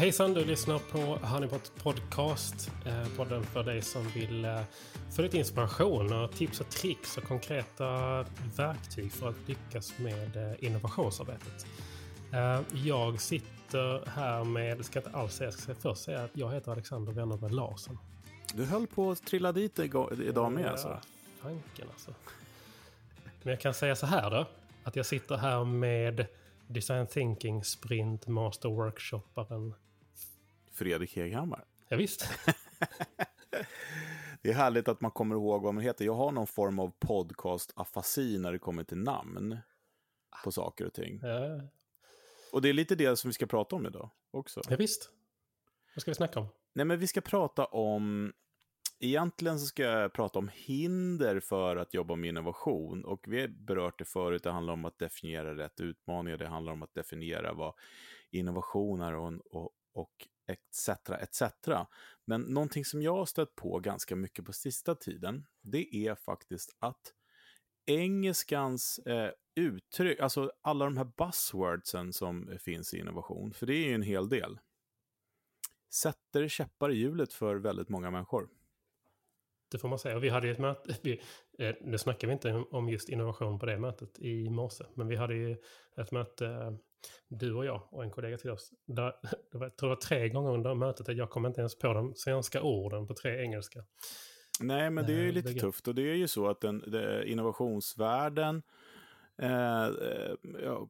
Hejsan, du lyssnar på Honeypot Podcast. Eh, podden för dig som vill eh, få lite inspiration och tips och tricks och konkreta verktyg för att lyckas med eh, innovationsarbetet. Jag sitter här med, ska inte alls säga, jag ska först säga att jag heter Alexander Wennerberg Larsson. Du höll på att trilla dit idag med alltså? Tanken alltså. Men jag kan säga så här då, att jag sitter här med Design Thinking Sprint Master Workshopparen. Fredrik Heghammar. Ja, visst. det är härligt att man kommer ihåg vad man heter. Jag har någon form av podcast-afasi när det kommer till namn på saker och ting. Ja. Och det är lite det som vi ska prata om idag också. Ja, visst. Vad ska vi snacka om? Nej, men vi ska prata om Egentligen så ska jag prata om hinder för att jobba med innovation. Och vi har berört det förut, det handlar om att definiera rätt utmaningar, det handlar om att definiera vad innovation är och, och, och etc. etc. Men någonting som jag har stött på ganska mycket på sista tiden, det är faktiskt att engelskans eh, uttryck, alltså alla de här buzzwordsen som finns i innovation, för det är ju en hel del, sätter käppar i hjulet för väldigt många människor. Det får man säga. Och vi hade ett möte, vi, eh, nu snackar vi inte om just innovation på det mötet i morse, men vi hade ju ett möte, eh, du och jag och en kollega till oss, där, det var, jag tror det var tre gånger under mötet att jag kom inte ens på de svenska orden på tre engelska. Nej, men det är ju eh, lite det tufft och det är ju så att den, den innovationsvärlden, eh, ja,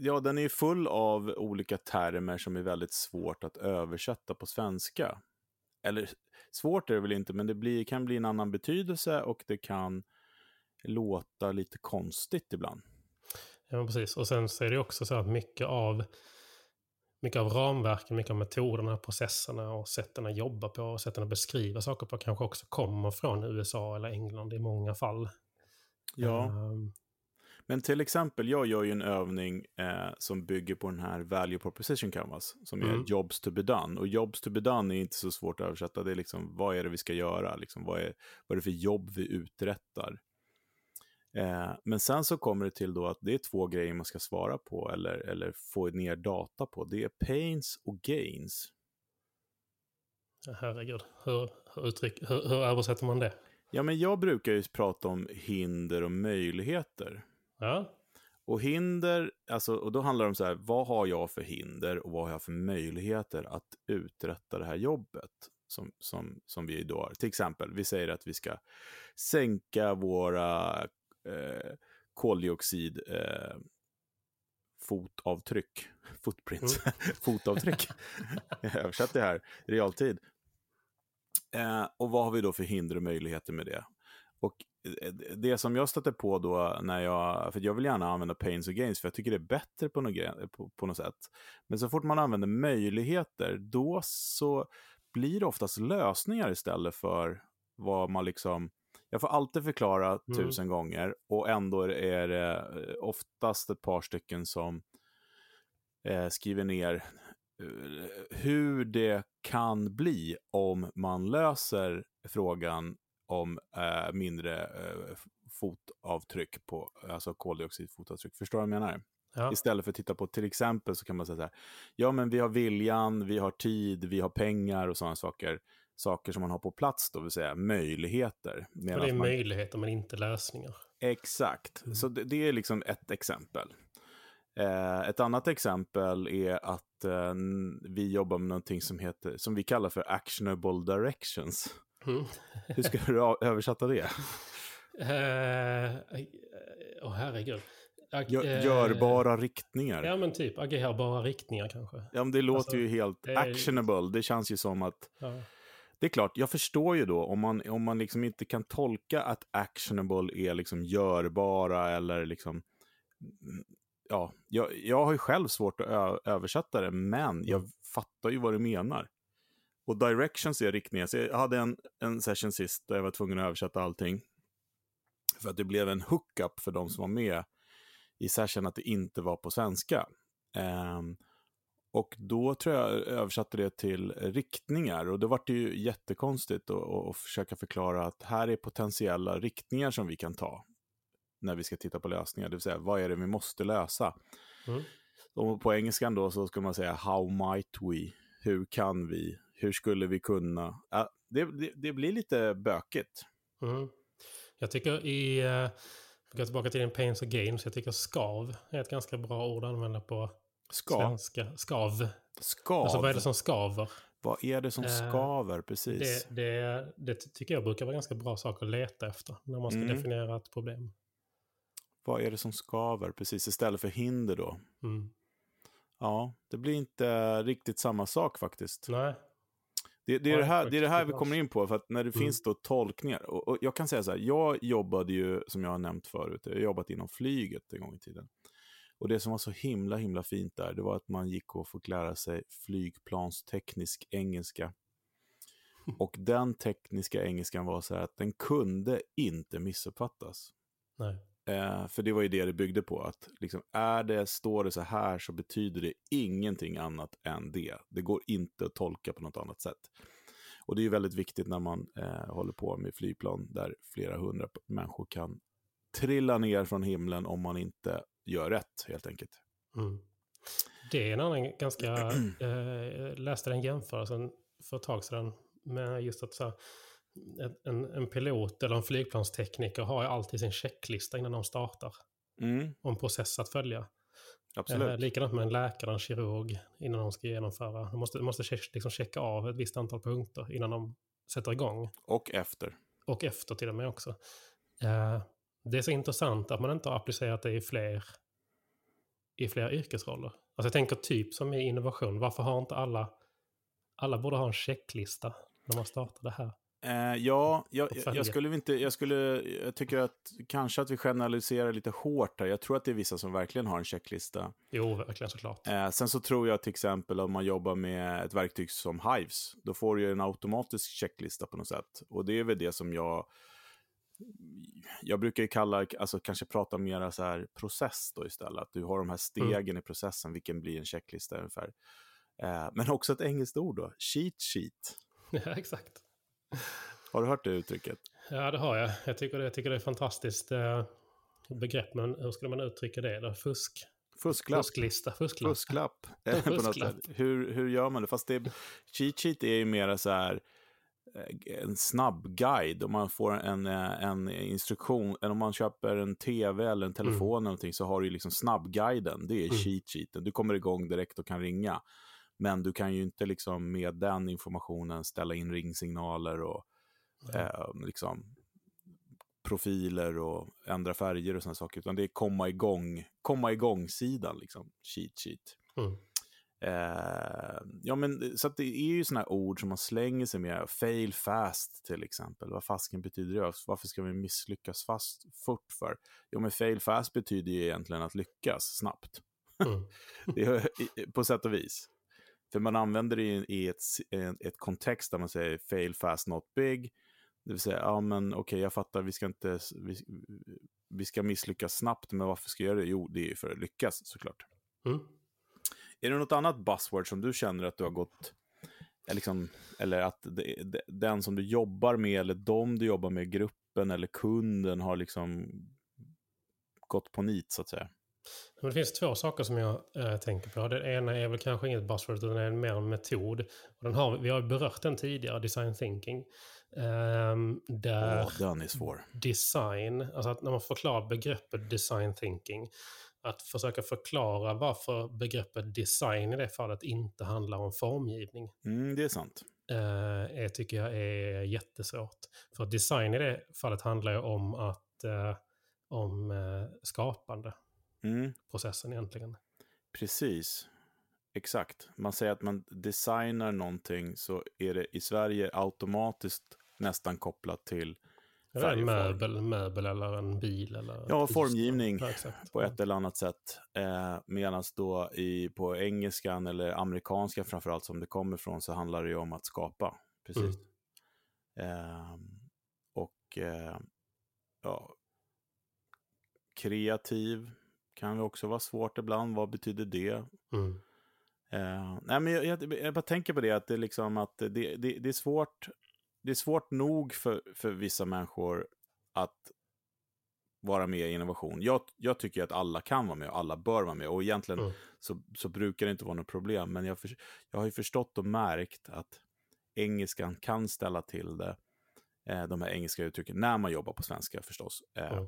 ja, den är full av olika termer som är väldigt svårt att översätta på svenska. Eller svårt är det väl inte, men det blir, kan bli en annan betydelse och det kan låta lite konstigt ibland. Ja, precis. Och sen så är det också så att mycket av, mycket av ramverken, mycket av metoderna, processerna och sätten att jobba på och sätten att beskriva saker på kanske också kommer från USA eller England i många fall. Ja. Um, men till exempel, jag gör ju en övning eh, som bygger på den här Value Proposition Canvas, som mm. är Jobs to be done. Och Jobs to be done är inte så svårt att översätta. Det är liksom, vad är det vi ska göra? Liksom, vad, är, vad är det för jobb vi uträttar? Eh, men sen så kommer det till då att det är två grejer man ska svara på eller, eller få ner data på. Det är pains och gains. Herregud, hur, hur, uttryck, hur, hur översätter man det? Ja, men jag brukar ju prata om hinder och möjligheter. Ja. Och hinder, alltså, och då handlar det om så här, vad har jag för hinder och vad har jag för möjligheter att uträtta det här jobbet som, som, som vi då har. Till exempel, vi säger att vi ska sänka våra eh, koldioxid eh, fotavtryck, footprints, mm. fotavtryck. jag översätter det här i realtid. Eh, och vad har vi då för hinder och möjligheter med det? Och det som jag stöter på då när jag, för jag vill gärna använda pains och gains för jag tycker det är bättre på något, på, på något sätt. Men så fort man använder möjligheter, då så blir det oftast lösningar istället för vad man liksom, jag får alltid förklara mm. tusen gånger och ändå är det eh, oftast ett par stycken som eh, skriver ner eh, hur det kan bli om man löser frågan om eh, mindre eh, fotavtryck på, alltså koldioxidfotavtryck. Förstår du vad jag menar? Ja. Istället för att titta på till exempel så kan man säga så här, ja men vi har viljan, vi har tid, vi har pengar och sådana saker. Saker som man har på plats då, vill säga möjligheter. Och det är man... möjligheter men inte lösningar. Exakt, mm. så det, det, är liksom ett exempel. Eh, ett annat exempel är att eh, vi jobbar med någonting som, heter, som vi kallar för actionable directions. Mm. Hur ska du översätta det? Eh, åh uh, oh, herregud. Ag Gör, görbara riktningar. Ja men typ agerbara riktningar kanske. Ja men det låter alltså, ju helt det actionable. Det känns ju som att... Ja. Det är klart, jag förstår ju då om man, om man liksom inte kan tolka att actionable är liksom görbara eller liksom... Ja, jag, jag har ju själv svårt att översätta det, men jag mm. fattar ju vad du menar. Och directions är riktningar. Så jag hade en, en session sist där jag var tvungen att översätta allting. För att det blev en hookup för de som var med i session att det inte var på svenska. Um, och då tror jag översatte det till riktningar och då var det ju jättekonstigt att, försöka förklara att här är potentiella riktningar som vi kan ta när vi ska titta på lösningar, det vill säga vad är det vi måste lösa. Mm. Och på engelskan då så ska man säga how might we? Hur kan vi? Hur skulle vi kunna? Ja, det, det, det blir lite bökigt. Mm. Jag tycker i, uh, vi går tillbaka till din pains och gains, jag tycker skav är ett ganska bra ord att använda på Skav. svenska. Skav. Skav. Alltså vad är det som skaver? Vad är det som Eh, skaver? Precis. Det, det, det tycker jag brukar vara ganska bra sak att leta efter när man ska Mm. definiera ett problem. Vad är det som skaver? Precis, istället för hinder då. Mm. Ja, det blir inte riktigt samma sak faktiskt. Nej. Det, det, är det, här, det är det här vi kommer in på, för att när det Mm. finns då tolkningar. Och, och jag kan säga så här, jag jobbade ju, som jag har nämnt förut, jag har jobbat inom flyget en gång i tiden. Och det som var så himla, himla fint där, det var att man gick och fick lära sig flygplansteknisk engelska. Och den tekniska engelskan var så här att den kunde inte missuppfattas. Nej. Eh, för det var ju det det byggde på, att liksom, är det, står det så här så betyder det ingenting annat än det. Det går inte att tolka på något annat sätt. Och det är ju väldigt viktigt när man eh, håller på med flygplan där flera hundra människor kan trilla ner från himlen om man inte gör rätt, helt enkelt. Mm. Det är en annan ganska... Eh, läste den jämförelsen för ett tag sedan med just att så här, en- en, pilot eller en flygplanstekniker har ju alltid sin checklista innan de startar. Mm, en process att följa. absolut. Eh, likadant med en läkare en kirurg innan de ska genomföra. De måste, de måste liksom checka av ett visst antal punkter innan de sätter igång. Och efter. Och efter till och med också. Eh, det är så intressant att man inte har applicerat det i fler, i fler yrkesroller. Alltså jag tänker typ som i innovation. Varför har inte alla... Alla borde ha en checklista när man startar det här. Eh, ja, jag, jag, skulle inte, jag skulle, jag tycker att kanske att vi generaliserar lite hårt här. Jag tror att det är vissa som verkligen har en checklista. Jo, verkligen såklart. Eh, sen så tror jag till exempel om man jobbar med ett verktyg som Hives, då får du ju en automatisk checklista på något sätt. Och det är väl det som jag, jag brukar ju kalla, alltså kanske prata mer så här process då istället. Att du har de här stegen i processen, vilken blir en checklista ungefär. Eh, men också ett engelskt ord då, cheat sheet. Ja, exakt. Har du hört det uttrycket? Ja, det har jag. Jag tycker det, jag tycker det är fantastiskt eh, begrepp, men hur skulle man uttrycka det då? Fusk? Fusklapp. Fusklista? Fusklapp? Fusklapp. eh, Fusklapp. Hur, hur gör man det? Fast det, cheat sheet är ju mera så här eh, en snabb guide. Om man får en, eh, en instruktion, eller om man köper en tv eller en telefon eller någonting så har du liksom snabbguiden. Det är Mm. cheat sheeten. Du kommer igång direkt och kan ringa. Men du kan ju inte liksom med den informationen ställa in ringsignaler och Ja. eh, liksom profiler och ändra färger och sådana saker. Utan det är komma igång, komma igång-sidan, liksom, cheat sheet. Mm. Eh, ja, men så det är ju sådana ord som man slänger sig med. Fail fast till exempel. Vad fasken betyder det? Varför ska vi misslyckas fast fort för? Jo, men fail fast betyder ju egentligen att lyckas snabbt. Mm. Det är, på sätt och vis. För man använder det i, i ett, ett kontext där man säger fail fast not big. Det vill säga, ja men okej, jag fattar, vi ska inte, vi, vi ska misslyckas snabbt, men varför ska jag göra det? Jo, det är ju för att lyckas såklart. Mm. Är det något annat buzzword som du känner att du har gått, eh, liksom, eller att det, det, den som du jobbar med, eller de du jobbar med, gruppen eller kunden har liksom gått på nit så att säga? Men det finns två saker som jag eh, tänker på. Det ena är väl kanske inget buzzword utan det är mer en metod. Och den har, vi har berört den tidigare, design thinking. Ehm, där Åh, den är svår. design, alltså att när man förklarar begreppet design thinking, att försöka förklara varför begreppet design i det fallet inte handlar om formgivning. Mm, det är sant. eh, är, tycker jag är jättesvårt. För design i det fallet handlar ju om att eh, om skapande Mm. processen egentligen. Precis. Exakt. Man säger att man designar någonting så är det i Sverige automatiskt nästan kopplat till Färg en möbel, möbel eller en bil? Eller Ja, formgivning Ja, på ett eller annat sätt. Eh, Medan då i, på engelskan eller amerikanska framförallt som det kommer från så handlar det ju om att skapa. Precis. Ehm, och eh, ja, kreativ kan ju också vara svårt ibland. Vad betyder det? Mm. Eh, nej, men jag, jag, jag bara tänker på det, att det, är liksom att det, det, det, är svårt, det är svårt nog för, för vissa människor att vara med i innovation. Jag, jag tycker att alla kan vara med och alla bör vara med. Och egentligen mm. så, så brukar det inte vara något problem. Men jag, för, jag har ju förstått och märkt att engelskan kan ställa till det. Eh, de här engelska uttrycken, när man jobbar på svenska förstås. Eh, mm.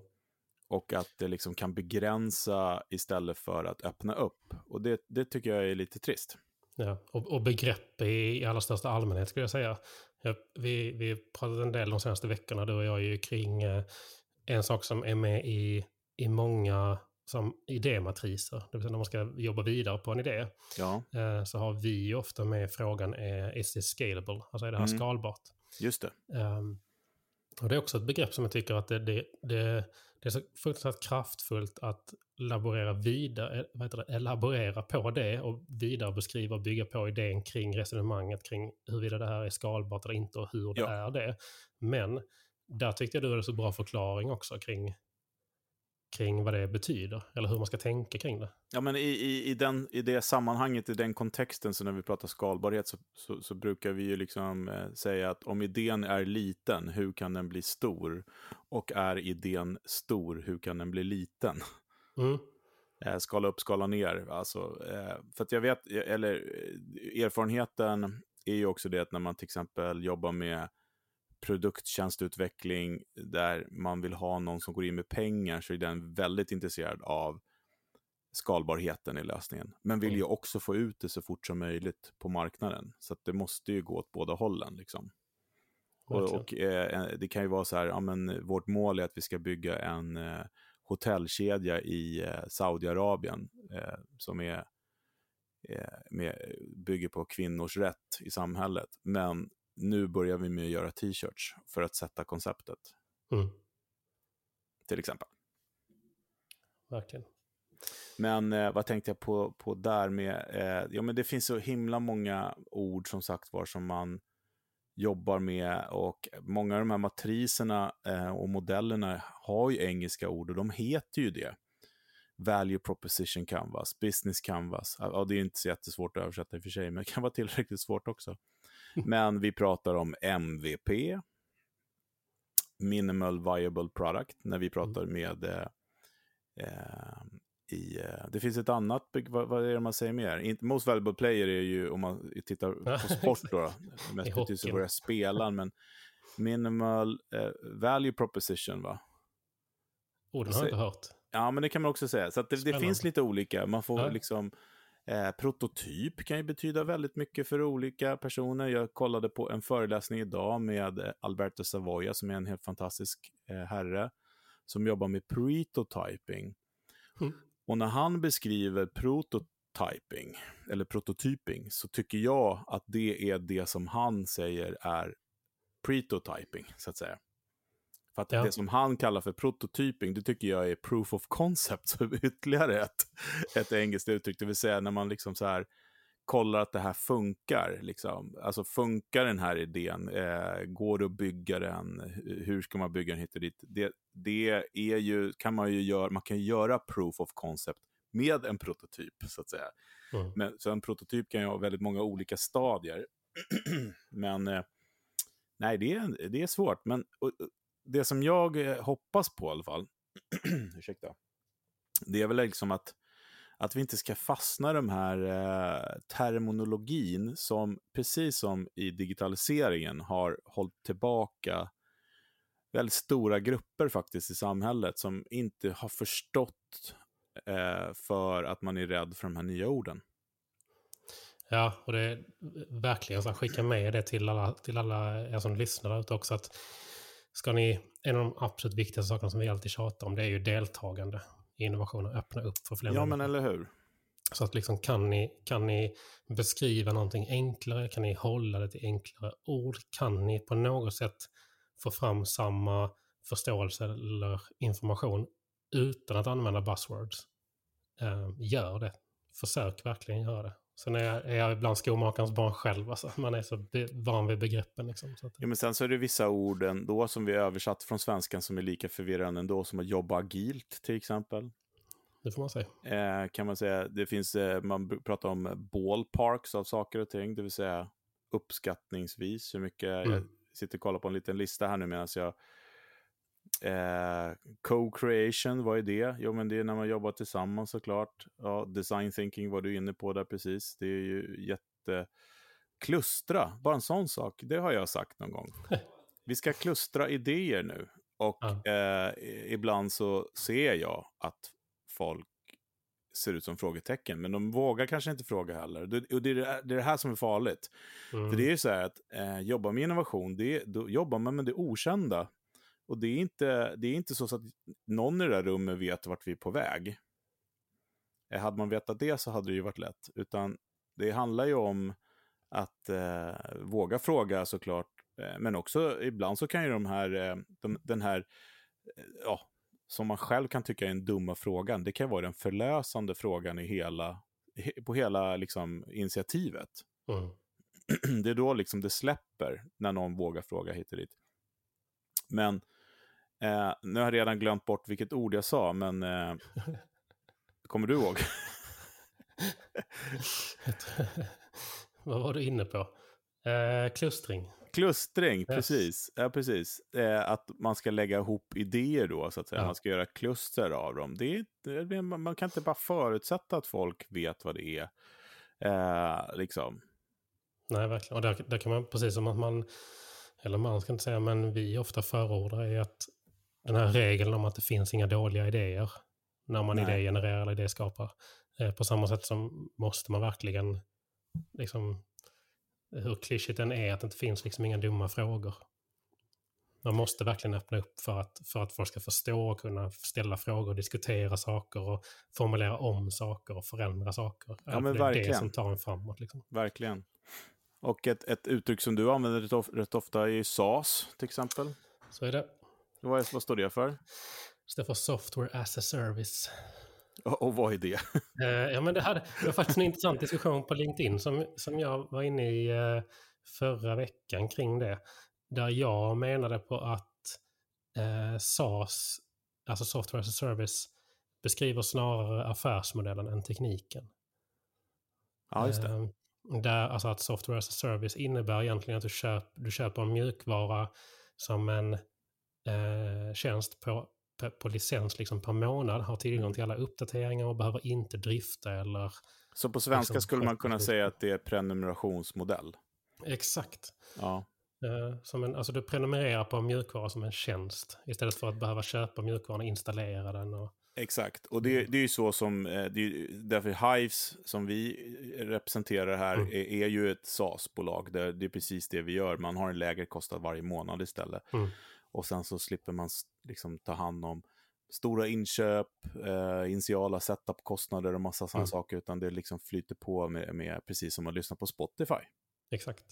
Och att det liksom kan begränsa istället för att öppna upp. Och det, det tycker jag är lite trist. Ja, och, och begrepp i, i allra största allmänhet skulle jag säga. Ja, vi, vi pratat en del de senaste veckorna, du och jag, ju kring eh, en sak som är med i, i många som idématriser, det vill säga när man ska jobba vidare på en idé, ja. eh, så har vi ofta med frågan, är, is this scalable? Alltså är det här mm. skalbart? Just det. Um, och det är också ett begrepp som jag tycker att det, det, det, det är så fruktansvärt kraftfullt att laborera vidare, eh, vad heter det, elaborera på det och vidare beskriva och bygga på idén kring resonemanget kring huruvida det här är skalbart eller inte och hur det ja. är det. Men där tyckte jag du hade så bra förklaring också kring, kring vad det betyder, eller hur man ska tänka kring det. Ja, men i, i, i, den, i det sammanhanget, i den kontexten, så när vi pratar skalbarhet, så, så, så brukar vi ju liksom eh, säga att om idén är liten, hur kan den bli stor? Och är idén stor, hur kan den bli liten? Mm. Eh, skala upp, skala ner. Alltså, eh, för att jag vet, eller eh, erfarenheten är ju också det att när man till exempel jobbar med produkttjänstutveckling där man vill ha någon som går in med pengar så är den väldigt intresserad av skalbarheten i lösningen. Men vill ju mm. också få ut det så fort som möjligt på marknaden. Så det måste ju gå åt båda hållen. Liksom. Och, och eh, det kan ju vara så här, ja, men vårt mål är att vi ska bygga en eh, hotellkedja i eh, Saudiarabien eh, som är, eh, med, bygger på kvinnors rätt i samhället. Men nu börjar vi med att göra t-shirts för att sätta konceptet. Mm. Till exempel. Verkligen. Men eh, vad tänkte jag på, på där med, eh, ja men det finns så himla många ord som sagt var som man jobbar med och många av de här matriserna eh, och modellerna har ju engelska ord och de heter ju det. Value Proposition Canvas, Business Canvas. Ja, det är inte så jättesvårt att översätta i och för sig, men det kan vara tillräckligt svårt också. Men vi pratar om MVP, Minimal Viable Product, när vi pratar mm. med eh, eh, i, eh, det finns ett annat, vad, vad, är det man säger mer? Most valuable player är ju, om man tittar på sport då, mest betydelsefulla spelaren, men minimal eh, value proposition va? Oh, den har jag inte hört. Ja, men det kan man också säga. Så det, det, finns lite olika, man får ja. liksom Eh, prototyp kan ju betyda väldigt mycket för olika personer. Jag kollade på en föreläsning idag med eh, Alberto Savoia som är en helt fantastisk eh, herre som jobbar med prototyping. Mm. Och när han beskriver prototyping, eller prototyping, så tycker jag att det är det som han säger är prototyping, så att säga. För att ja. det som han kallar för prototyping, det tycker jag är proof of concept, så ytterligare ett, ett engelskt uttryck, det vill säga när man liksom så här kollar att det här funkar. Liksom. Alltså funkar den här idén? Eh, går det att bygga den? Hur ska man bygga den hit och dit? Det, det är ju, kan man ju göra, man kan göra proof of concept med en prototyp, så att säga. Mm. Men, så en prototyp kan ju ha väldigt många olika stadier. Men eh, nej, det är, det är svårt. Men och, det som jag eh, hoppas på i alla fall, ursäkta, det är väl liksom att att vi inte ska fastna i de här eh, terminologin som, precis som i digitaliseringen, har hållit tillbaka väldigt stora grupper faktiskt i samhället som inte har förstått eh, för att man är rädd för de här nya orden. Ja, och det är verkligen så att skicka med det till alla, till alla er som lyssnar ute också. att Ska ni, en av de absolut viktigaste sakerna som vi alltid tjatar om, det är ju deltagande innovation och öppna upp för fler Ja, människor. men eller hur. Så att liksom kan ni, kan ni beskriva någonting enklare? Kan ni hålla det till enklare ord? Kan ni på något sätt få fram samma förståelse eller information utan att använda buzzwords? Eh, gör det. Försök verkligen göra det. Sen är jag, är jag ibland skomakarens barn själv. Alltså. Man är så van vid begreppen. Liksom, så att... ja, men sen så är det vissa ord ändå som vi översatt från svenskan som är lika förvirrande ändå, som att jobba agilt till exempel. Det får man säga. Eh, kan man säga. Det finns, eh, man pratar om ballparks av saker och ting, det vill säga uppskattningsvis hur mycket, mm. jag sitter och kollar på en liten lista här nu medan jag Eh, Co-creation, vad är det? Jo, men det är när man jobbar tillsammans såklart. Ja, design thinking var du inne på där precis. Det är ju jätte... Klustra, bara en sån sak, det har jag sagt någon gång. Vi ska klustra idéer nu. Och ja. eh, ibland så ser jag att folk ser ut som frågetecken, men de vågar kanske inte fråga heller. Det, och det, är, det, är det här som är farligt. Mm. För det är ju så här att eh, jobba med innovation, det, då jobbar man med det okända. Och det är, inte, det är inte så, att någon i det där rummet vet vart vi är på väg. Eh, hade man vetat det så hade det ju varit lätt. Utan det handlar ju om att eh, våga fråga såklart. Eh, men också ibland så kan ju de här, eh, de, den här, ja, som man själv kan tycka är den dumma frågan, det kan vara den förlösande frågan i hela, på hela liksom, initiativet. Mm. Det är då liksom det släpper när någon vågar fråga hit och dit. Men eh, nu har jag redan glömt bort vilket ord jag sa, men eh, kommer du ihåg? Vad var du inne på? Eh, klustring. Klustring, yes. precis. Ja, precis. Eh, att man ska lägga ihop idéer då, så att säga. Ja. Man ska göra kluster av dem. Det är, det, man kan inte bara förutsätta att folk vet vad det är. Eh, liksom. Nej, verkligen. Och där, där kan man, precis som att man, eller man ska inte säga, men vi ofta förordar är att den här regeln om att det finns inga dåliga idéer när man idégenererar eller idéskapar. Eh, på samma sätt som måste man verkligen liksom hur klyschigt den är, att det inte finns liksom inga dumma frågor. Man måste verkligen öppna upp för att, för att folk ska förstå och kunna ställa frågor, diskutera saker och formulera om saker och förändra saker. Ja, men det verkligen. är det som tar en framåt. Liksom. Verkligen. Och ett, ett uttryck som du använder rätt ofta är SAS, till exempel. Så är det. Vad, vad står det för? Det står för Software as a Service. Och, och vad är det? Uh, ja, men det, hade, det var faktiskt en intressant diskussion på LinkedIn som, som jag var inne i uh, förra veckan kring det. Där jag menade på att uh, SAS, alltså Software as a Service, beskriver snarare affärsmodellen än tekniken. Ja, just det. Där, alltså att Software as a Service innebär egentligen att du, köp, du köper en mjukvara som en eh, tjänst på på licens liksom per månad, har tillgång till alla uppdateringar och behöver inte drifta eller... Så på svenska liksom, skulle man kunna säga att det är prenumerationsmodell? Exakt. Ja. Uh, som en, alltså du prenumererar på mjukvara som en tjänst istället för att behöva köpa mjukvaran och installera den. Och... Exakt, och det, det är ju så som, eh, det är, därför Hives som vi representerar här mm. är, är, ju ett SaaS-bolag. Det, är precis det vi gör, man har en lägre kostnad varje månad istället. Mm. Och sen så slipper man liksom ta hand om stora inköp, eh, initiala setup-kostnader och massa sådana mm. saker, utan det liksom flyter på med, med, precis som att lyssna på Spotify. Exakt.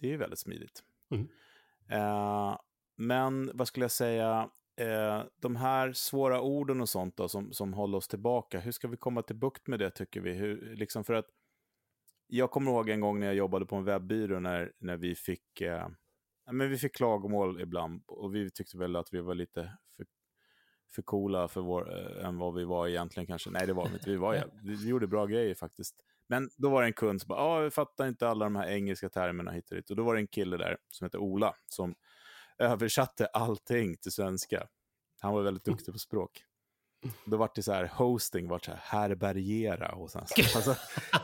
Det är väldigt smidigt. Mm. Eh, men vad skulle jag säga, eh, de här svåra orden och sånt då, som, som håller oss tillbaka, hur ska vi komma till bukt med det tycker vi? Hur, liksom för att jag kommer ihåg en gång när jag jobbade på en webbyrå när, när vi fick eh, men vi fick klagomål ibland och vi tyckte väl att vi var lite för, för coola för vår, äh, än vad vi var egentligen kanske. Nej, det var vi inte. Vi, var, vi, vi gjorde bra grejer faktiskt. Men då var det en kund som bara, ja, vi fattar inte alla de här engelska termerna hit och dit. Och då var det en kille där som hette Ola som översatte allting till svenska. Han var väldigt duktig på språk. Då var det så här, hosting var så här, härbärgera och sen, alltså,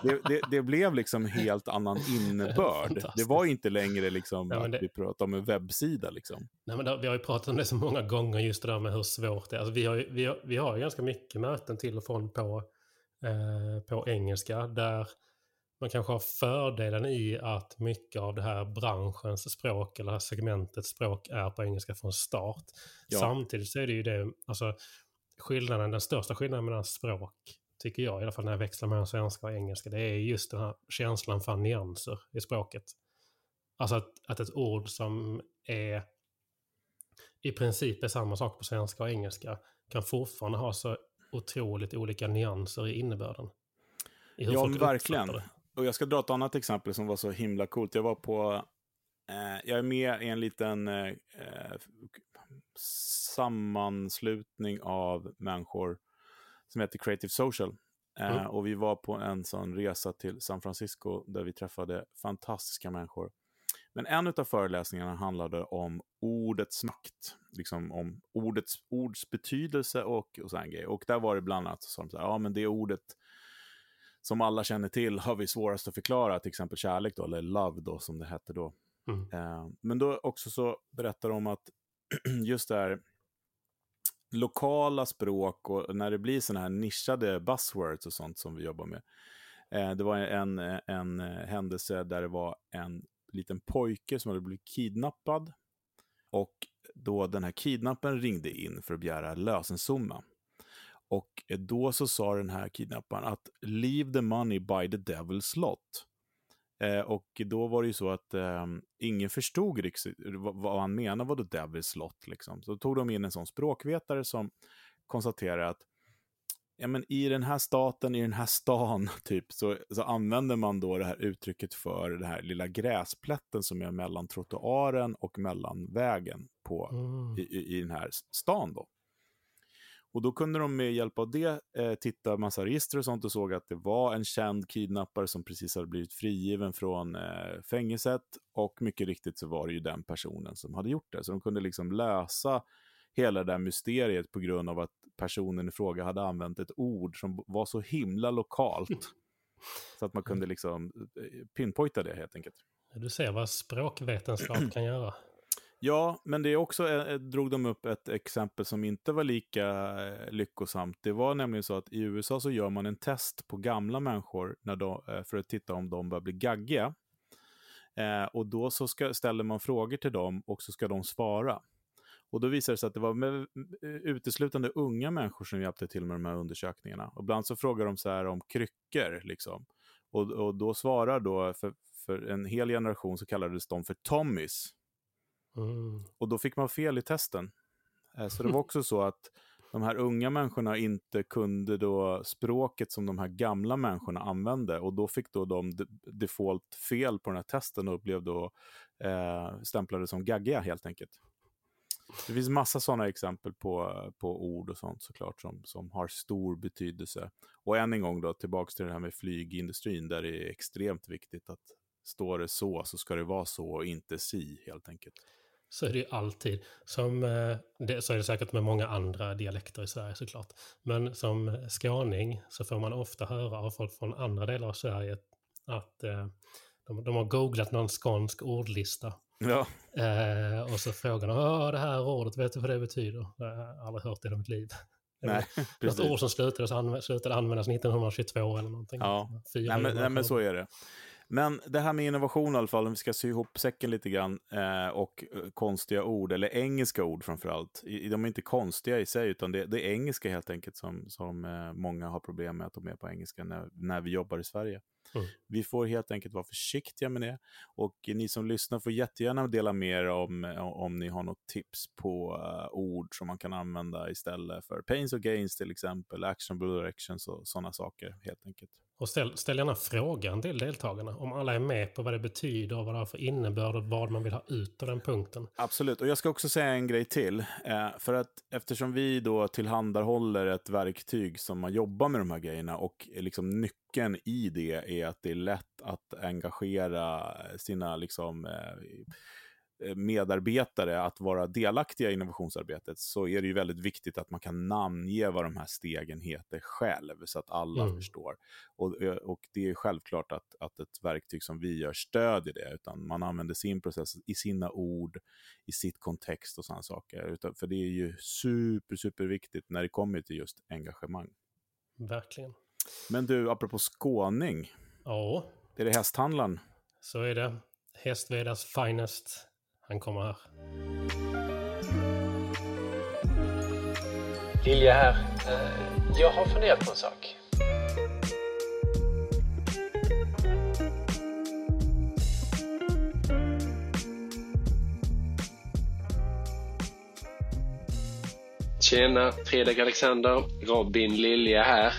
det, det, det, blev liksom helt annan innebörd. Det var inte längre liksom ja, det... att vi pratade om en webbsida liksom. Nej, men det, vi har ju pratat om det så många gånger, just det där med hur svårt det är. Alltså, vi, har, vi, har, vi har ganska mycket möten till och från på, eh, på engelska, där man kanske har fördelen i att mycket av det här branschens språk eller segmentets språk är på engelska från start. Ja. Samtidigt så är det ju det, alltså skillnaden, den största skillnaden mellan språk, tycker jag, i alla fall när jag växlar mellan svenska och engelska, det är just den här känslan för nyanser i språket. Alltså att, att ett ord som är i princip är samma sak på svenska och engelska kan fortfarande ha så otroligt olika nyanser i innebörden. I ja, verkligen. Och jag ska dra ett annat exempel som var så himla coolt. Jag var på, jag är med i en liten eh, sammanslutning av människor som heter Creative Social. Eh, mm. och vi var på en sån resa till San Francisco där vi träffade fantastiska människor. Men en av föreläsningarna handlade om ordets makt. liksom om ordets, ords betydelse och, och sådana grejer. Och där var det bland annat så, så här, ja men det ordet som alla känner till har vi svårast att förklara, till exempel kärlek då, eller love då som det hette då. Mm. Eh, men då också så berättar de att just det här lokala språk och när det blir sådana här nischade buzzwords och sånt som vi jobbar med. Eh, det var en, en händelse där det var en liten pojke som hade blivit kidnappad. Och då den här kidnappen ringde in för att begära lösensumma. Och då så sa den här kidnapparen att “Leave the money by the devil's lot”. Eh, och då var det ju så att eh, ingen förstod riktigt vad, vad han menade, vad då devil's lot liksom. Så tog de in en sån språkvetare som konstaterade att ja, men i den här staten, i den här stan, typ, så, så använder man då det här uttrycket för den här lilla gräsplätten som är mellan trottoaren och mellan vägen på, mm. i, i, i, den här stan. Då. Och då kunde de med hjälp av det eh, titta massa register och sånt och såg att det var en känd kidnappare som precis hade blivit frigiven från eh, fängelset. Och mycket riktigt så var det ju den personen som hade gjort det. Så de kunde liksom lösa hela det där mysteriet på grund av att personen i fråga hade använt ett ord som var så himla lokalt. så att man kunde liksom eh, pinpointa det helt enkelt. Du ser vad språkvetenskap kan göra. Ja, men det är också, eh, eh, drog de upp ett exempel som inte var lika eh, lyckosamt. Det var nämligen så att i USA så gör man en test på gamla människor när de, eh, för att titta om de börjar bli gaggiga. Eh, och då så ska, ställer man frågor till dem och så ska de svara. Och då visade det sig att det var med, uteslutande unga människor som hjälpte till med de här undersökningarna. Och ibland så frågar de så här om kryckor, liksom. Och, och då svarar då, för, för en hel generation så kallades de för Tommys. Mm. Och då fick man fel i testen. Eh, så det var också så att de här unga människorna inte kunde då språket som de här gamla människorna använde. Och då fick då de default fel på den här testen och blev då eh, stämplade som gaggiga helt enkelt. Det finns massa sådana exempel på, på ord och sånt såklart som, som har stor betydelse. Och än en gång då, tillbaka till det här med flygindustrin, där det är extremt viktigt att står det så så ska det vara så och inte si helt enkelt. Så är det ju alltid. Som, eh, det, så är det säkert med många andra dialekter i Sverige såklart. Men som skåning så får man ofta höra av folk från andra delar av Sverige att eh, de, de har googlat någon skånsk ordlista Ja. Eh, och så frågar de, det här ordet, vet du vad det betyder? Jag har aldrig hört det i mitt liv. Nej, Något ord som slutade, anv slutade användas 1922 eller någonting. Ja, nej men, nej, men så är det. Men det här med innovation i alla fall, om vi ska sy ihop säcken lite grann, eh, och eh, konstiga ord, eller engelska ord framför allt. De är inte konstiga i sig, utan det, det är engelska helt enkelt som, som eh, många har problem med att de är på engelska när, när vi jobbar i Sverige. Mm. Vi får helt enkelt vara försiktiga med det. Och ni som lyssnar får jättegärna dela med er om, om ni har något tips på uh, ord som man kan använda istället för pains och gains till exempel, actionable directions och sådana saker helt enkelt. Och ställ, ställ gärna frågan till deltagarna om alla är med på vad det betyder och vad det har för innebörd och vad man vill ha ut av den punkten. Absolut, och jag ska också säga en grej till. Eh, för att eftersom vi då tillhandahåller ett verktyg som man jobbar med de här grejerna och liksom nyckeln i det är att det är lätt att engagera sina liksom, eh, Eh, medarbetare att vara delaktiga i innovationsarbetet så är det ju väldigt viktigt att man kan namnge vad de här stegen heter själv så att alla mm. förstår. Och, eh, och det är självklart att, att ett verktyg som vi gör stödjer det, utan man använder sin process i sina ord, i sitt kontext och sådana saker. Utan, för det är ju super, super viktigt när det kommer till just engagemang. Verkligen. Men du, apropå skåning. Ja. Är det hästhandlaren? Så är det. Hästvedas finest han kommer här. Lilja här. Eh, jag har funderat på en sak. Tjena, Fredrik Alexander, Robin Lilja här.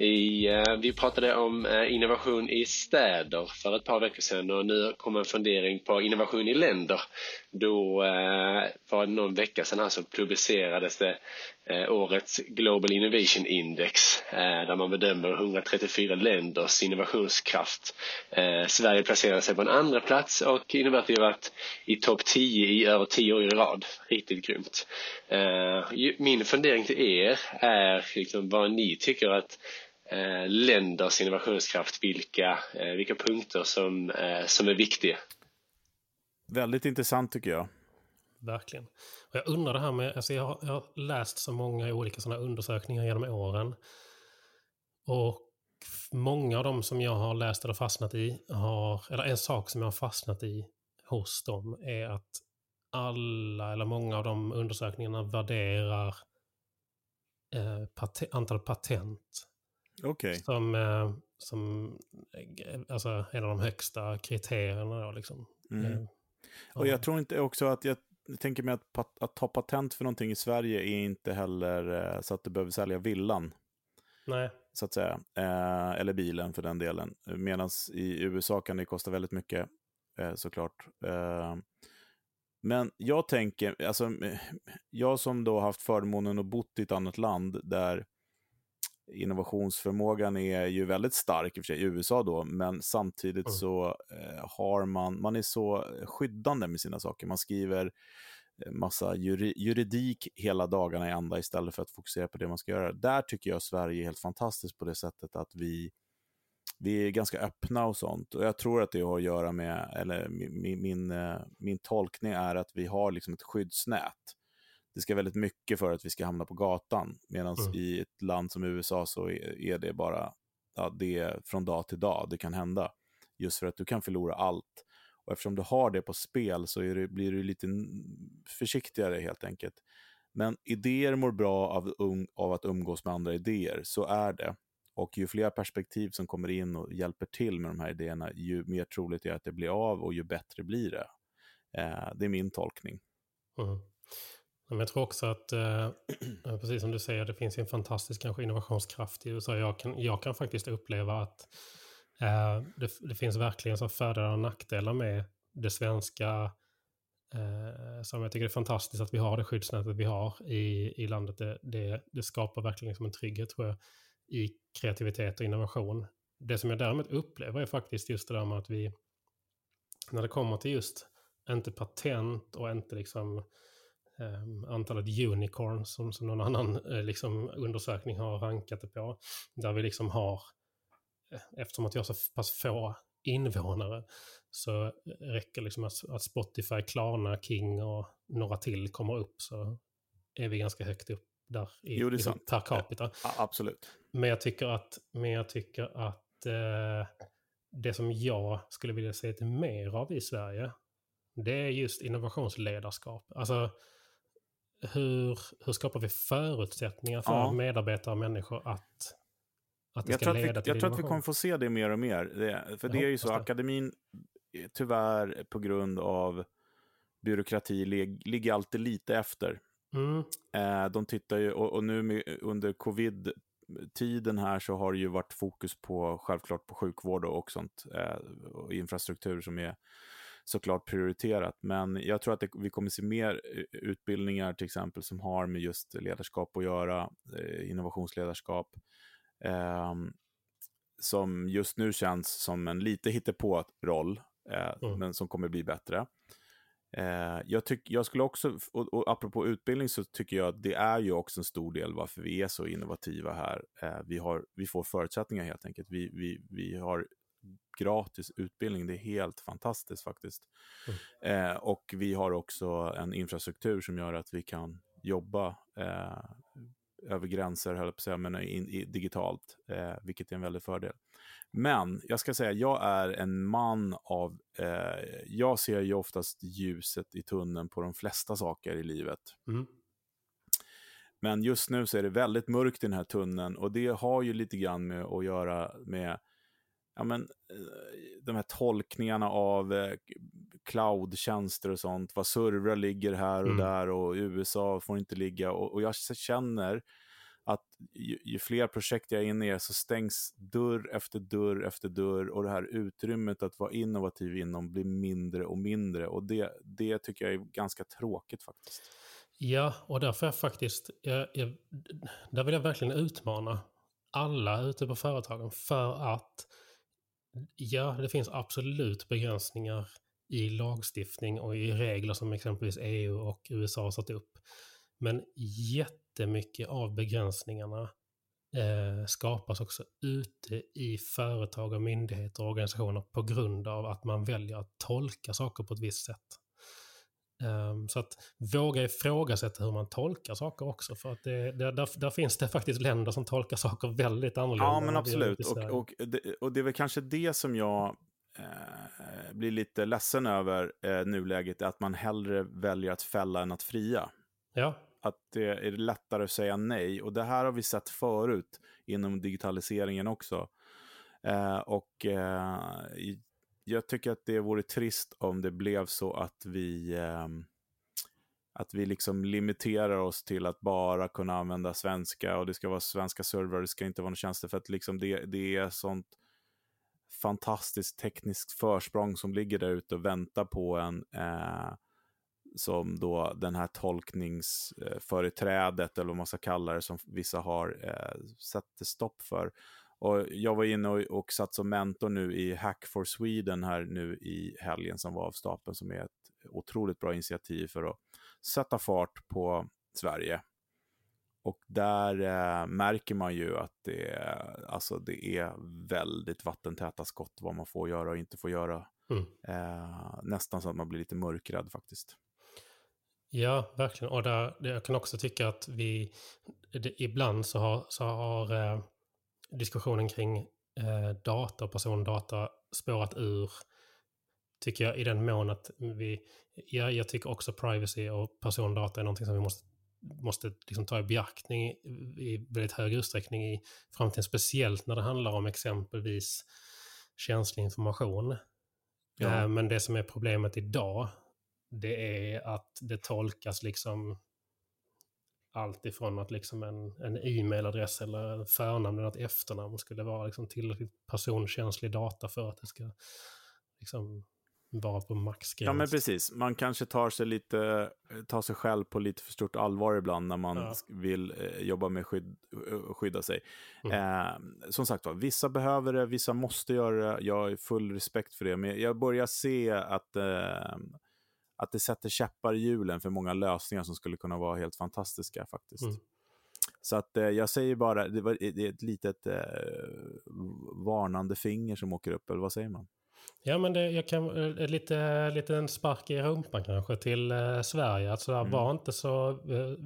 I, uh, vi pratade om uh, innovation i städer för ett par veckor sedan och nu kommer en fundering på innovation i länder. Då eh, för var det någon vecka sedan här så publicerades det årets Global Innovation Index där man bedömer 134 länders innovationskraft. Sverige placerade sig på en andra plats och innebär att vi har varit i topp 10 i över 10 år i rad. Riktigt grymt. Min fundering till er är liksom vad ni tycker att länders innovationskraft, vilka, eh, vilka punkter som, eh, som är viktiga. Väldigt intressant tycker jag. Verkligen. Och jag undrar det här med, alltså jag har, jag har läst så många olika sådana undersökningar genom åren. Och många av dem som jag har läst eller fastnat i har, eller en sak som jag har fastnat i hos dem är att alla eller många av de undersökningarna värderar eh, pat antal patent Okay. Som, eh, som eh, alltså, en av de högsta kriterierna. Då, liksom. Mm. Eh, och jag tror inte också att jag tänker mig att, att ta patent för någonting i Sverige är inte heller så att du behöver sälja villan. Nej. Så att säga. Eh, eller bilen för den delen. Medan i USA kan det kosta väldigt mycket eh, såklart. Eh, men jag tänker, alltså, jag som då haft förmånen att bott i ett annat land där innovationsförmågan är ju väldigt stark i och för sig i USA då, men samtidigt mm. så eh, har man, man är så skyddande med sina saker. Man skriver eh, massa juri, juridik hela dagarna i ända istället för att fokusera på det man ska göra. Där tycker jag Sverige är helt fantastiskt på det sättet att vi, vi är ganska öppna och sånt. Och jag tror att det har att göra med, eller min, min, eh, min tolkning är att vi har liksom ett skyddsnät det ska väldigt mycket för att vi ska hamna på gatan. Medan mm. i ett land som USA så är, är det bara ja, det är från dag till dag det kan hända. Just för att du kan förlora allt. Och eftersom du har det på spel så det, blir du lite försiktigare helt enkelt. Men idéer mår bra av, um, av att umgås med andra idéer, så är det. Och ju fler perspektiv som kommer in och hjälper till med de här idéerna, ju mer troligt är att det blir av och ju bättre blir det. Eh, det är min tolkning. Mm. Men jag tror också att, eh, eh, precis som du säger, det finns en fantastisk kanske innovationskraft i USA. Jag kan, jag kan faktiskt uppleva att eh, det, det, finns verkligen så fördelar och nackdelar med det svenska. Eh, som jag tycker det är fantastiskt att vi har det skyddsnätet vi har i, i landet. Det, det, det skapar verkligen liksom en trygghet tror jag i kreativitet och innovation. Det som jag däremot upplever är faktiskt just det där med att vi, när det kommer till just, inte patent och inte liksom antalet unicorns som, som någon annan eh, liksom, undersökning har rankat det på. Där vi liksom har, eh, eftersom att vi har så pass få invånare, så räcker liksom att, att Spotify, Klarna, King och några till kommer upp så är vi ganska högt upp där i, jo, liksom, per capita. Ja, absolut. Men jag tycker att, men jag tycker att eh, det som jag skulle vilja se lite mer av i Sverige, det är just innovationsledarskap. Alltså hur, hur skapar vi förutsättningar för ja. medarbetare och människor att, att det jag ska leda vi, till Jag tror att vi kommer få se det mer och mer. Det, för jag det är ju så, det. akademin tyvärr på grund av byråkrati ligger alltid lite efter. Mm. Eh, de tittar ju, och, och nu med, under covid tiden här så har det ju varit fokus på, självklart på sjukvård och sånt, eh, och infrastruktur som är såklart prioriterat. Men jag tror att det, vi kommer se mer eh, utbildningar till exempel som har med just ledarskap att göra, eh, innovationsledarskap. Eh, som just nu känns som en lite hittepå-roll, eh, mm. men som kommer bli bättre. Eh, jag, tyck, jag skulle också, och, och apropå utbildning så tycker jag att det är ju också en stor del varför vi är så innovativa här. Eh, vi, har, vi får förutsättningar helt enkelt. Vi, vi, vi har gratis utbildning. Det är helt fantastiskt faktiskt. Mm. Eh, och vi har också en infrastruktur som gör att vi kan jobba eh, över gränser, höll på att säga, men in, i, digitalt, eh, vilket är en väldig fördel. Men jag ska säga, jag är en man av... Eh, jag ser ju oftast ljuset i tunneln på de flesta saker i livet. Mm. Men just nu så är det väldigt mörkt i den här tunneln och det har ju lite grann med att göra med ja, men, eh, de här tolkningarna av eh, cloudtjänster och sånt, vad servrar ligger här och mm. där och USA får inte ligga. Och, och, jag känner att ju, ju, fler projekt jag är inne i så stängs dörr efter dörr efter dörr och det här utrymmet att vara innovativ inom blir mindre och mindre och det, det tycker jag är ganska tråkigt faktiskt. Ja, och därför är faktiskt, jag, jag, där vill jag verkligen utmana alla ute på företagen för att ja, det finns absolut begränsningar i lagstiftning och i regler som exempelvis EU och USA har satt upp. Men jättemycket av begränsningarna eh, skapas också ute i företag och myndigheter och organisationer på grund av att man väljer att tolka saker på ett visst sätt. Um, så att våga ifrågasätta hur man tolkar saker också. För att det, det, där, där, finns det faktiskt länder som tolkar saker väldigt annorlunda. Ja, men absolut. Och, och, det, och det är väl kanske det som jag eh, blir lite ledsen över eh, nuläget, är att man hellre väljer att fälla än att fria. Ja. Att det är lättare att säga nej. Och det här har vi sett förut inom digitaliseringen också. Eh, och eh, jag tycker att det vore trist om det blev så att vi, eh, att vi liksom limiterar oss till att bara kunna använda svenska och det ska vara svenska servrar, det ska inte vara några tjänster för att liksom det, det är sånt fantastiskt tekniskt försprång som ligger där ute och väntar på en eh, som då den här tolkningsföreträdet, eller vad man ska kalla det, som vissa har eh, satt stopp för. Och jag var inne och, och satt som mentor nu i Hack for Sweden här nu i helgen som var av stapeln som är ett otroligt bra initiativ för att sätta fart på Sverige. Och där eh, märker man ju att det, alltså det är väldigt vattentäta skott vad man får göra och inte får göra. Mm. Eh, nästan så att man blir lite mörkrädd faktiskt. Ja, verkligen. Och där, jag kan också tycka att vi det, ibland så har, så har eh, diskussionen kring eh, data och persondata spårat ur, tycker jag, i den mån att vi, ja, jag tycker också privacy och persondata är någonting som vi måste, måste liksom ta i beaktning i, i väldigt hög utsträckning i framtiden, speciellt när det handlar om exempelvis känslig information. Ja. Eh, men det som är problemet idag, det är att det tolkas liksom allt ifrån att liksom en, en e-mailadress eller förnamn eller ett efternamn skulle vara liksom tillräckligt personkänslig data för att det ska liksom vara på maxgräns. Ja, men precis. Man kanske tar sig, lite, tar sig själv på lite för stort allvar ibland när man ja. vill eh, jobba med skydd, eh, skydda sig. Mm. Eh, som sagt var, vissa behöver det, vissa måste göra det. Jag har full respekt för det, men jag börjar se att eh, att det sätter käppar i hjulen för många lösningar som skulle kunna vara helt fantastiska faktiskt. Mm. Så att eh, jag säger bara, det, var, det är ett litet eh, varnande finger som åker upp, eller vad säger man? Ja, men det, jag kan, eh, lite, lite en spark i rumpan kanske till eh, Sverige. Alltså, mm. var inte så, eh,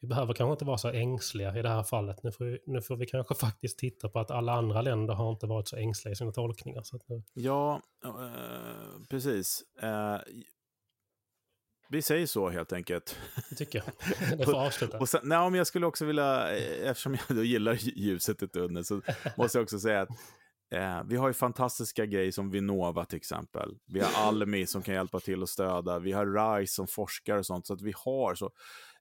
vi behöver kanske inte vara så ängsliga i det här fallet. Nu får, vi, nu får vi kanske faktiskt titta på att alla andra länder har inte varit så ängsliga i sina tolkningar. Så nu... Ja, eh, precis. Eh, vi säger så helt enkelt. Det tycker jag. Det får avsluta. och sen, nej, men jag skulle också vilja, eh, eftersom jag gillar ljuset i tunneln, så måste jag också säga att eh, vi har ju fantastiska grejer som Vinnova till exempel. Vi har Almi som kan hjälpa till och stödja. Vi har RISE som forskar och sånt. Så att vi har så.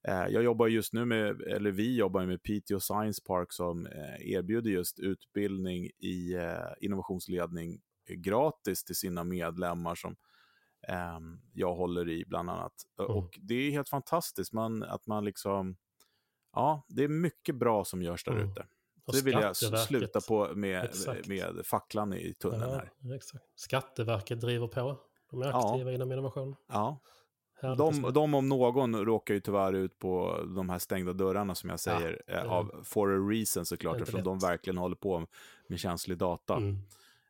Eh, jag jobbar just nu med, eller vi jobbar med Piteå Science Park som eh, erbjuder just utbildning i eh, innovationsledning gratis till sina medlemmar som jag håller i bland annat. Mm. Och det är helt fantastiskt man, att man liksom, ja, det är mycket bra som görs där mm. ute. Det vill jag sluta på med, med facklan i tunneln ja, här. Exakt. Skatteverket driver på. De är aktiva ja. inom innovation. Ja. De, de om någon råkar ju tyvärr ut på de här stängda dörrarna som jag säger, ja, eh, av for a reason såklart, eftersom lätt. de verkligen håller på med känslig data. Mm.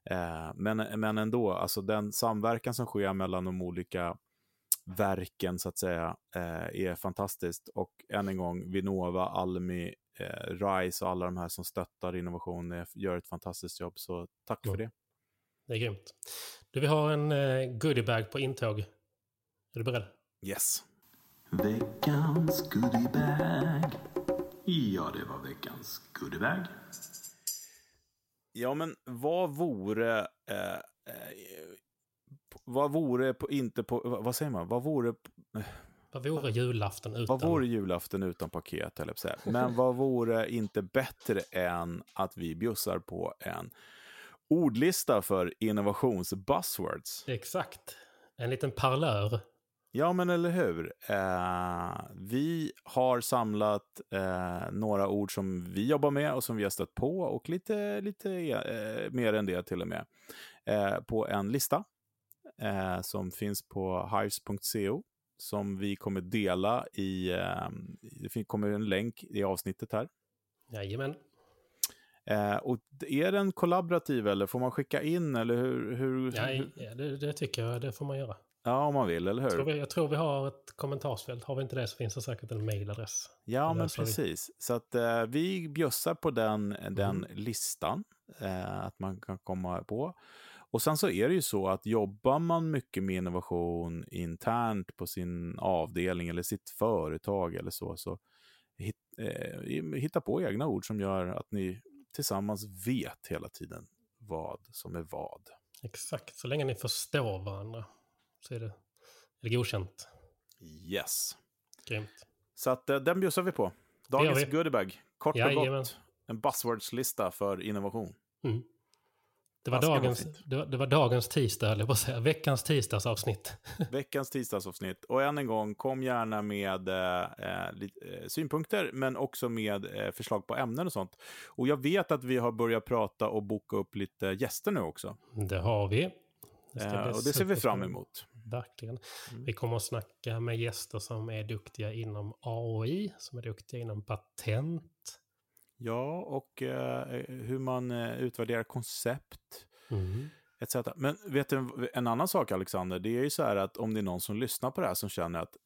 Eh, men, men ändå, alltså den samverkan som sker mellan de olika verken så att säga eh, är fantastiskt. Och än en gång, Vinnova, Almi, eh, RISE och alla de här som stöttar innovation gör ett fantastiskt jobb. Så tack ja. för det. Det är grymt. Du, vi har en eh, goodiebag på intåg. Är du beredd? Yes. Veckans goodiebag. Ja, det var veckans goodiebag. Ja, men vad vore... Eh, eh, vad vore på, inte på... Vad säger man? Vad vore... Eh, Vad vore julafton utan? Vad vore julafton utan paket, eller säga. Men vad vore inte bättre än att vi bjussar på en ordlista för innovationsbuzzwords? Exakt. En liten parlör. Ja, men eller hur? Eh, vi har samlat eh, några ord som vi jobbar med och som vi har stött på och lite, lite eh, mer än det till och med eh, på en lista eh, som finns på hives.co som vi kommer dela i, eh, det kommer en länk i avsnittet här. Jajamän. Eh, och är den kollaborativ eller får man skicka in eller hur? hur, hur? ja det, det tycker jag, det får man göra. Ja, om man vill, eller Jag tror, hur? vi, jag tror vi har ett kommentarsfält. Har vi inte det så finns det säkert en mailadress. Ja, men löser vi. precis. Så att eh, vi bjussar på den, den listan, eh, att man kan komma på. Och sen så är det ju så att jobbar man mycket med innovation internt på sin avdelning eller sitt företag eller så, så hit, eh, hitta på egna ord som gör att ni tillsammans vet hela tiden vad som är vad. Exakt, så länge ni förstår varandra så är det, är det godkänt. Yes. Grymt. Så att eh, den bjussar vi på. Dagens vi. goodiebag. Kort och Jajamän. gott. En buzzwords-lista för innovation. Mm. Det, var dagens, det, var, det var dagens tisdag, eller på att säga. Veckans tisdagsavsnitt. Veckans tisdagsavsnitt. Och än en gång, kom gärna med eh, eh, eh, synpunkter, men också med eh, förslag på ämnen och sånt. Och jag vet att vi har börjat prata och boka upp lite gäster nu också. Det har vi. Det Eh, och det ser vi fram emot. Verkligen. Mm. Vi kommer att snacka med gäster som är duktiga inom AI, som är duktiga inom patent. Ja, och eh, hur man eh, utvärderar koncept. Mm. etc. Men vet du en annan sak Alexander? Det är ju så här att om det är någon som lyssnar på det här som känner att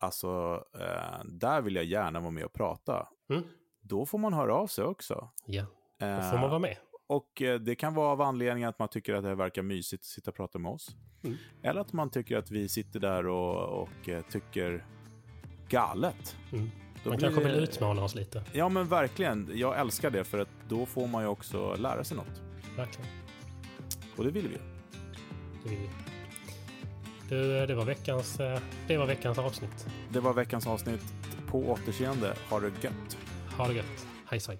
alltså, eh, där vill jag gärna vara med och prata. Mm. Då får man höra av sig också. Ja, då Eh, får man vara med. Och eh, det kan vara av anledningen att man tycker att det verkar mysigt att sitta och prata med oss. Mm. Eller att man tycker att vi sitter där och, och eh, tycker galet. Mm. Då Man blir kanske vill utmana oss lite. Ja men verkligen, jag älskar det för att då får man ju också lära sig något. Verkligen. Och det vill vi ju. Det vill vi. Du, det var veckans, eh, det var veckans avsnitt. Det var veckans avsnitt. På återseende. Ha det gött. Ha det gött. Hej svej.